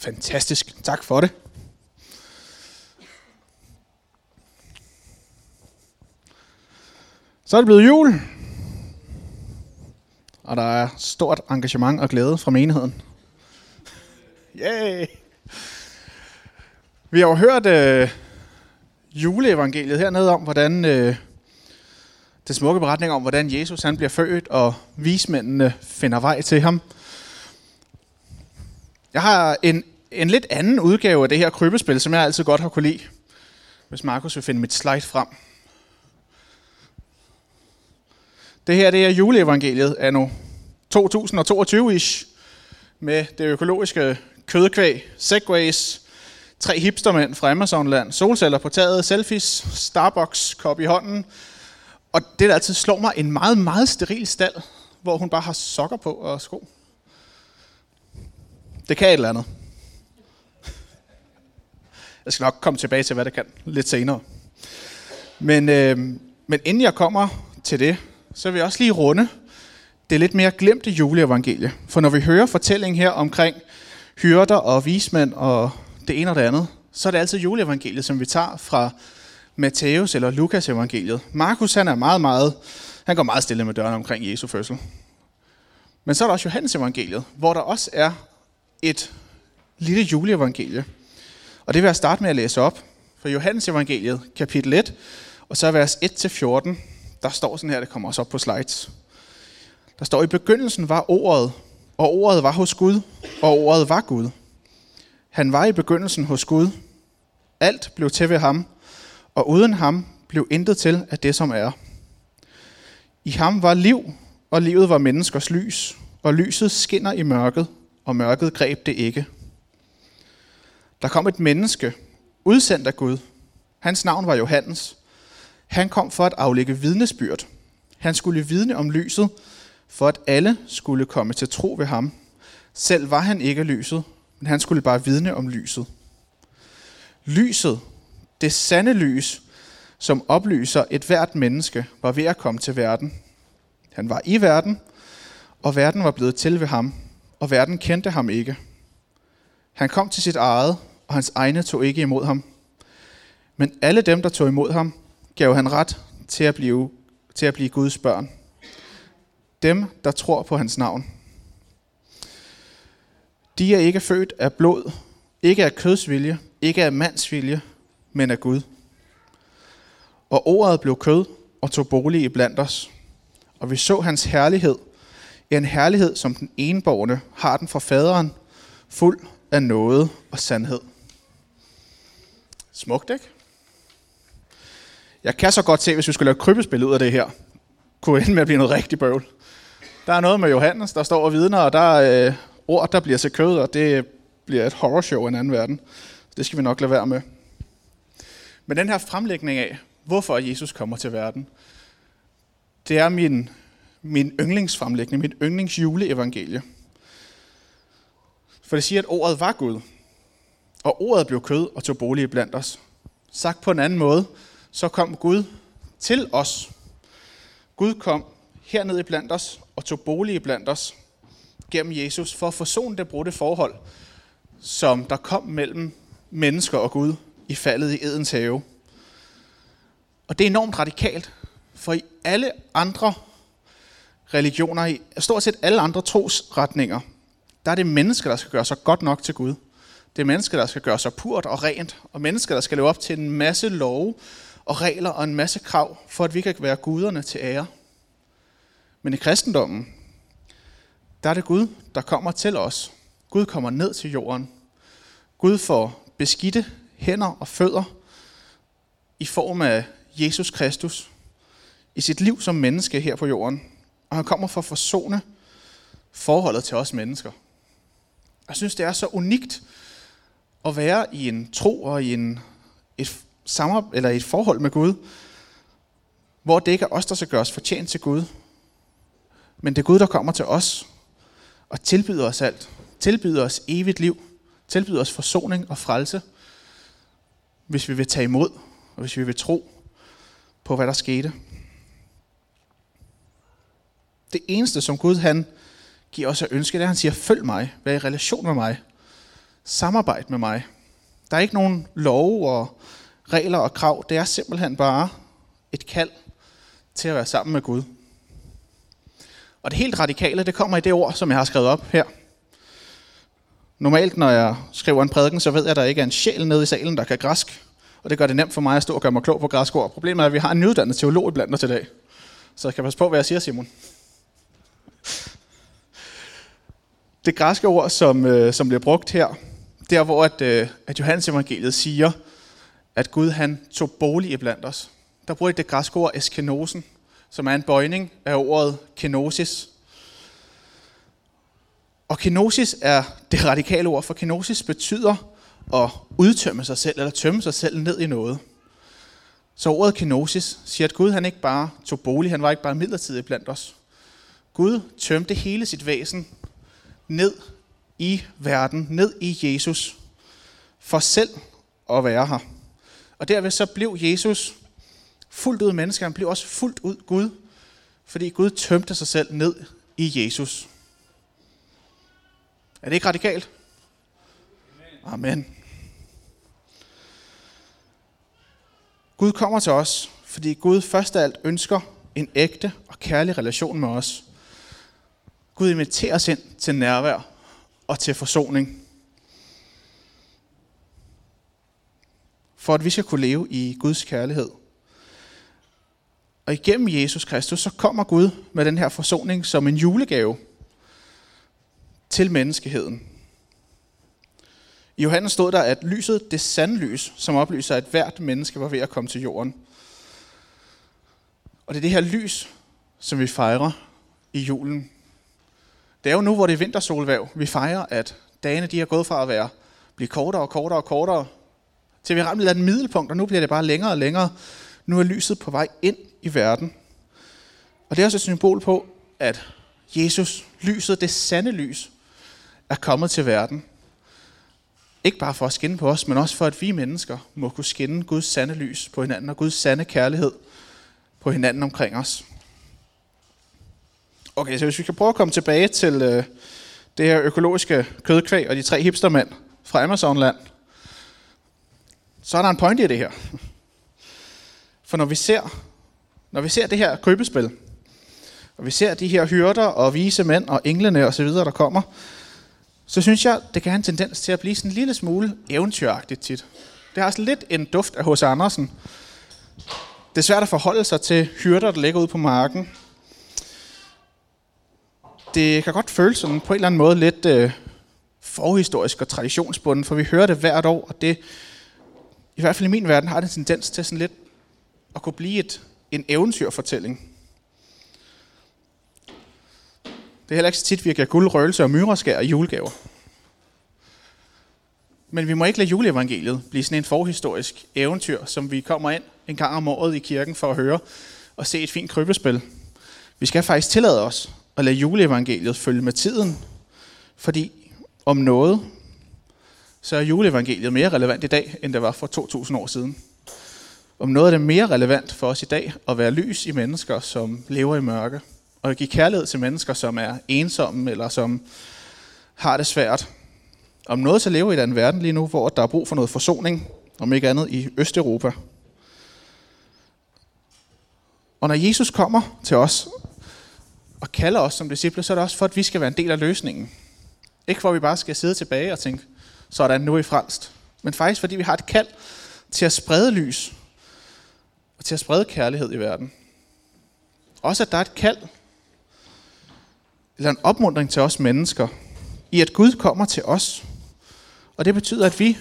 Fantastisk. Tak for det. Så er det blevet jul. Og der er stort engagement og glæde fra menigheden. Yay! Vi har jo hørt øh, juleevangeliet hernede om, hvordan øh, det smukke beretning om, hvordan Jesus han bliver født, og vismændene finder vej til ham. Jeg har en, en lidt anden udgave af det her krybespil, som jeg altid godt har kunne lide. Hvis Markus vil finde mit slide frem. Det her det er juleevangeliet af nu 2022-ish med det økologiske kødkvæg, segways, tre hipstermænd fra Amazonland, solceller på taget, selfies, Starbucks kop i hånden. Og det, der altid slår mig, en meget, meget steril stald, hvor hun bare har sokker på og sko. Det kan et eller andet. Jeg skal nok komme tilbage til, hvad det kan lidt senere. Men, øh, men inden jeg kommer til det, så vil jeg også lige runde det lidt mere glemte juleevangelie. For når vi hører fortællingen her omkring hyrder og vismænd og det ene og det andet, så er det altid juleevangeliet, som vi tager fra Matthæus eller Lukas evangeliet. Markus han er meget, meget, han går meget stille med døren omkring Jesu fødsel. Men så er der også Johannes evangeliet, hvor der også er et lille juleevangelie. Og det vil jeg starte med at læse op. fra Johannes evangeliet, kapitel 1, og så vers 1-14, der står sådan her, det kommer også op på slides. Der står, i begyndelsen var ordet, og ordet var hos Gud, og ordet var Gud. Han var i begyndelsen hos Gud. Alt blev til ved ham, og uden ham blev intet til af det, som er. I ham var liv, og livet var menneskers lys, og lyset skinner i mørket, og mørket greb det ikke. Der kom et menneske, udsendt af Gud. Hans navn var Johannes. Han kom for at aflægge vidnesbyrd. Han skulle vidne om lyset, for at alle skulle komme til tro ved ham. Selv var han ikke lyset, men han skulle bare vidne om lyset. Lyset, det sande lys, som oplyser et hvert menneske, var ved at komme til verden. Han var i verden, og verden var blevet til ved ham, og verden kendte ham ikke. Han kom til sit eget, og hans egne tog ikke imod ham. Men alle dem, der tog imod ham, gav han ret til at blive, til at blive Guds børn. Dem, der tror på hans navn. De er ikke født af blod, ikke af kødsvilje, ikke af mandsvilje, men af Gud. Og ordet blev kød og tog bolig i blandt os. Og vi så hans herlighed, en herlighed, som den enborgne har den fra faderen, fuld af noget og sandhed. Smukt, ikke? Jeg kan så godt se, hvis vi skulle lave krybespil ud af det her, kunne ende med at blive noget rigtig bøvl. Der er noget med Johannes, der står og vidner, og der er øh, ord, der bliver til kød, og det bliver et horrorshow i en anden verden. Så det skal vi nok lade være med. Men den her fremlægning af, hvorfor Jesus kommer til verden, det er min, min yndlingsfremlægning, mit yndlingsjuleevangelie. For det siger, at ordet var Gud, og ordet blev kød og tog bolig blandt os. Sagt på en anden måde, så kom Gud til os. Gud kom herned i blandt os og tog bolig blandt os gennem Jesus for at forsone det brudte forhold, som der kom mellem mennesker og Gud i faldet i Edens have. Og det er enormt radikalt, for i alle andre religioner, i stort set alle andre trosretninger, der er det mennesker, der skal gøre sig godt nok til Gud. Det er mennesker, der skal gøre sig purt og rent, og mennesker, der skal leve op til en masse love og regler og en masse krav, for at vi kan være guderne til ære. Men i kristendommen, der er det Gud, der kommer til os. Gud kommer ned til jorden. Gud får beskidte hænder og fødder i form af Jesus Kristus i sit liv som menneske her på jorden. Og han kommer for at forsone forholdet til os mennesker. Jeg synes, det er så unikt at være i en tro og i en, et, samar, eller et forhold med Gud, hvor det ikke er os, der skal gøre os fortjent til Gud, men det er Gud, der kommer til os og tilbyder os alt. Tilbyder os evigt liv. Tilbyder os forsoning og frelse, hvis vi vil tage imod, og hvis vi vil tro på, hvad der skete. Det eneste, som Gud han giver os at ønske, det er, at han siger, følg mig, vær i relation med mig samarbejde med mig. Der er ikke nogen love og regler og krav. Det er simpelthen bare et kald til at være sammen med Gud. Og det helt radikale, det kommer i det ord, som jeg har skrevet op her. Normalt, når jeg skriver en prædiken, så ved jeg, at der ikke er en sjæl nede i salen, der kan græsk. Og det gør det nemt for mig at stå og gøre mig klog på græsk ord. Problemet er, at vi har en nyuddannet teolog i blandt os i dag. Så jeg kan passe på, hvad jeg siger, Simon. Det græske ord, som, øh, som bliver brugt her, der hvor at, øh, at Johannes evangeliet siger, at Gud han tog bolig i blandt os. Der bruger de det græske ord eskenosen, som er en bøjning af ordet kenosis. Og kenosis er det radikale ord, for kenosis betyder at udtømme sig selv, eller tømme sig selv ned i noget. Så ordet kenosis siger, at Gud han ikke bare tog bolig, han var ikke bare midlertidig blandt os. Gud tømte hele sit væsen ned i verden, ned i Jesus, for selv at være her. Og derved så blev Jesus fuldt ud menneske, han blev også fuldt ud Gud, fordi Gud tømte sig selv ned i Jesus. Er det ikke radikalt? Amen. Gud kommer til os, fordi Gud først af alt ønsker en ægte og kærlig relation med os. Gud inviterer os ind til nærvær og til forsoning. For at vi skal kunne leve i Guds kærlighed. Og igennem Jesus Kristus, så kommer Gud med den her forsoning som en julegave til menneskeheden. I Johannes stod der, at lyset, det sande lys, som oplyser, at hvert menneske var ved at komme til jorden. Og det er det her lys, som vi fejrer i julen. Det er jo nu, hvor det er vintersolvæv. Vi fejrer, at dagene de har gået fra at være blive kortere og kortere og kortere, til vi rammer et middelpunkt, og nu bliver det bare længere og længere. Nu er lyset på vej ind i verden. Og det er også et symbol på, at Jesus, lyset, det sande lys, er kommet til verden. Ikke bare for at skinne på os, men også for, at vi mennesker må kunne skinne Guds sande lys på hinanden, og Guds sande kærlighed på hinanden omkring os. Okay, så hvis vi kan prøve at komme tilbage til øh, det her økologiske kødkvæg og de tre hipstermænd fra Amazonland, så er der en point i det her. For når vi ser, når vi ser det her købespil, og vi ser de her hyrder og vise mænd og englene og så videre, der kommer, så synes jeg, det kan have en tendens til at blive sådan en lille smule eventyragtigt tit. Det har også lidt en duft af H.C. Andersen. Det er svært at forholde sig til hyrder, der ligger ude på marken. Det kan godt føles sådan på en eller anden måde lidt øh, forhistorisk og traditionsbunden, for vi hører det hvert år, og det, i hvert fald i min verden, har det en tendens til sådan lidt at kunne blive et, en eventyrfortælling. Det er heller ikke så tit, vi giver guld, røgelse og myreskær og julegaver. Men vi må ikke lade juleevangeliet blive sådan en forhistorisk eventyr, som vi kommer ind en gang om året i kirken for at høre og se et fint krybespil. Vi skal faktisk tillade os at lade juleevangeliet følge med tiden, fordi om noget, så er juleevangeliet mere relevant i dag, end det var for 2000 år siden. Om noget er det mere relevant for os i dag at være lys i mennesker, som lever i mørke og at give kærlighed til mennesker, som er ensomme eller som har det svært. Om noget så lever i den verden lige nu, hvor der er brug for noget forsoning, om ikke andet i Østeuropa. Og når Jesus kommer til os og kalder os som disciple, så er det også for, at vi skal være en del af løsningen. Ikke for, at vi bare skal sidde tilbage og tænke, sådan nu er I frelst. Men faktisk fordi vi har et kald til at sprede lys og til at sprede kærlighed i verden. Også at der er et kald eller en opmundring til os mennesker, i at Gud kommer til os. Og det betyder, at vi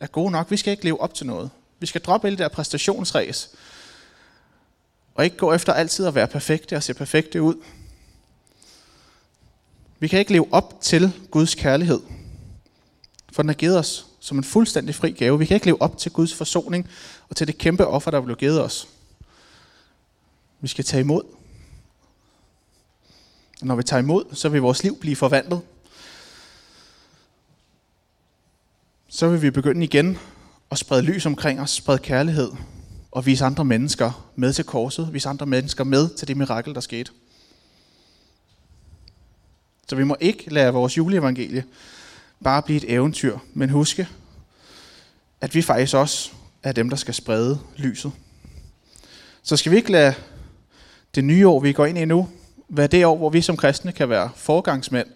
er gode nok. Vi skal ikke leve op til noget. Vi skal droppe hele det der præstationsræs. Og ikke gå efter altid at være perfekte og se perfekte ud. Vi kan ikke leve op til Guds kærlighed. For den er givet os som en fuldstændig fri gave. Vi kan ikke leve op til Guds forsoning og til det kæmpe offer, der blev givet os. Vi skal tage imod og når vi tager imod, så vil vores liv blive forvandlet. Så vil vi begynde igen at sprede lys omkring os, sprede kærlighed og vise andre mennesker med til korset, vise andre mennesker med til det mirakel, der skete. Så vi må ikke lade vores juleevangelie bare blive et eventyr, men huske, at vi faktisk også er dem, der skal sprede lyset. Så skal vi ikke lade det nye år, vi går ind i nu, være det år, hvor vi som kristne kan være forgangsmænd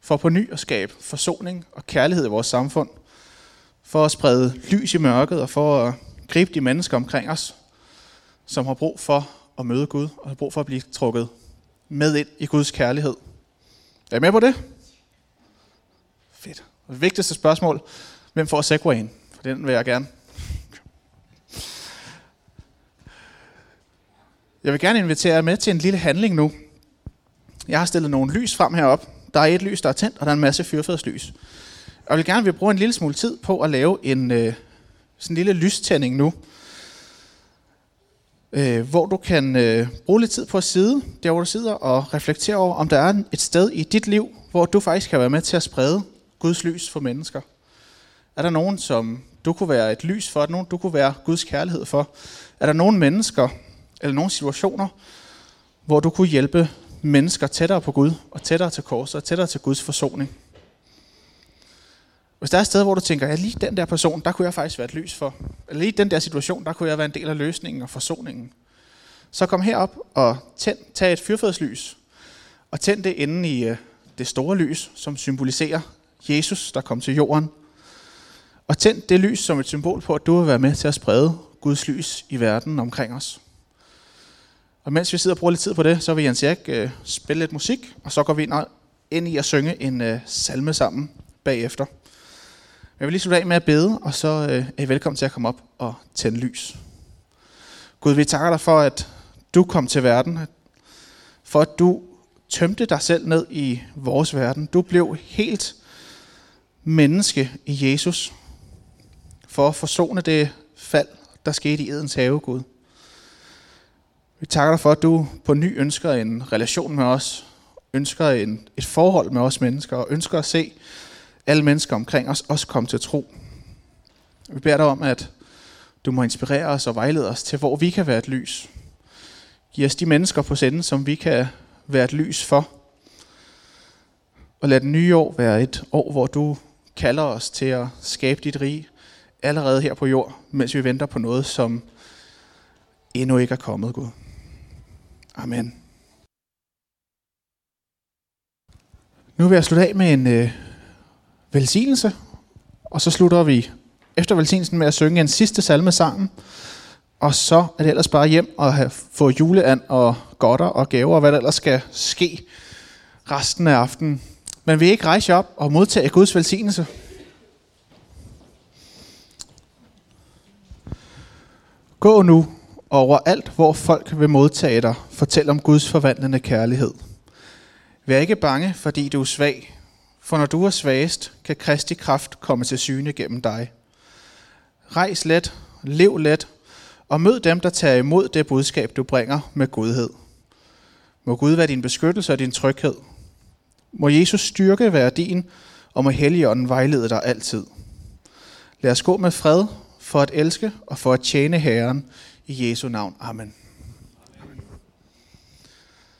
for på ny at skabe forsoning og kærlighed i vores samfund, for at sprede lys i mørket og for at gribe de mennesker omkring os, som har brug for at møde Gud og har brug for at blive trukket med ind i Guds kærlighed. Er I med på det? Fedt. Og det vigtigste spørgsmål, hvem får segwayen? For den vil jeg gerne. Jeg vil gerne invitere jer med til en lille handling nu. Jeg har stillet nogle lys frem herop. Der er et lys, der er tændt, og der er en masse fyrfadslys. Jeg vil gerne vil bruge en lille smule tid på at lave en øh, sådan en lille lystænding nu, øh, hvor du kan øh, bruge lidt tid på at sidde, der hvor du sidder, og reflektere over, om der er et sted i dit liv, hvor du faktisk kan være med til at sprede Guds lys for mennesker. Er der nogen, som du kunne være et lys for? Er der nogen, du kunne være Guds kærlighed for? Er der nogen mennesker, eller nogle situationer, hvor du kunne hjælpe mennesker tættere på Gud, og tættere til korset, og tættere til Guds forsoning? Hvis der er et sted, hvor du tænker, ja, lige den der person, der kunne jeg faktisk være et lys for. Eller lige den der situation, der kunne jeg være en del af løsningen og forsoningen. Så kom herop og tænd, tag et fyrfadslys, og tænd det inde i øh, det store lys, som symboliserer Jesus, der kom til jorden. Og tænd det lys som et symbol på, at du vil være med til at sprede Guds lys i verden omkring os. Og mens vi sidder og bruger lidt tid på det, så vil Jens Erik øh, spille lidt musik, og så går vi ind, ind i at synge en øh, salme sammen bagefter. Jeg vil lige slutte af med at bede, og så øh, er I velkommen til at komme op og tænde lys. Gud, vi takker dig for, at du kom til verden, for at du tømte dig selv ned i vores verden. Du blev helt menneske i Jesus, for at forsone det fald, der skete i Edens have, Gud. Vi takker dig for, at du på ny ønsker en relation med os, ønsker en, et forhold med os mennesker, og ønsker at se alle mennesker omkring os også komme til tro. Vi beder dig om, at du må inspirere os og vejlede os til, hvor vi kan være et lys. Giv os de mennesker på senden, som vi kan være et lys for. Og lad det nye år være et år, hvor du kalder os til at skabe dit rige allerede her på jord, mens vi venter på noget, som endnu ikke er kommet, Gud. Amen. Nu vil jeg slutte af med en øh, velsignelse, og så slutter vi efter velsignelsen med at synge en sidste salme sammen. Og så er det ellers bare hjem og have, få juleand og godter og gaver og hvad der ellers skal ske resten af aftenen. Men vi ikke rejse op og modtage Guds velsignelse. Gå nu over alt, hvor folk vil modtage dig. Fortæl om Guds forvandlende kærlighed. Vær ikke bange, fordi du er svag, for når du er svagest, kan Kristi kraft komme til syne gennem dig. Rejs let, lev let, og mød dem, der tager imod det budskab, du bringer med godhed. Må Gud være din beskyttelse og din tryghed. Må Jesus styrke være din, og må Helligånden vejlede dig altid. Lad os gå med fred for at elske og for at tjene Herren i Jesu navn. Amen.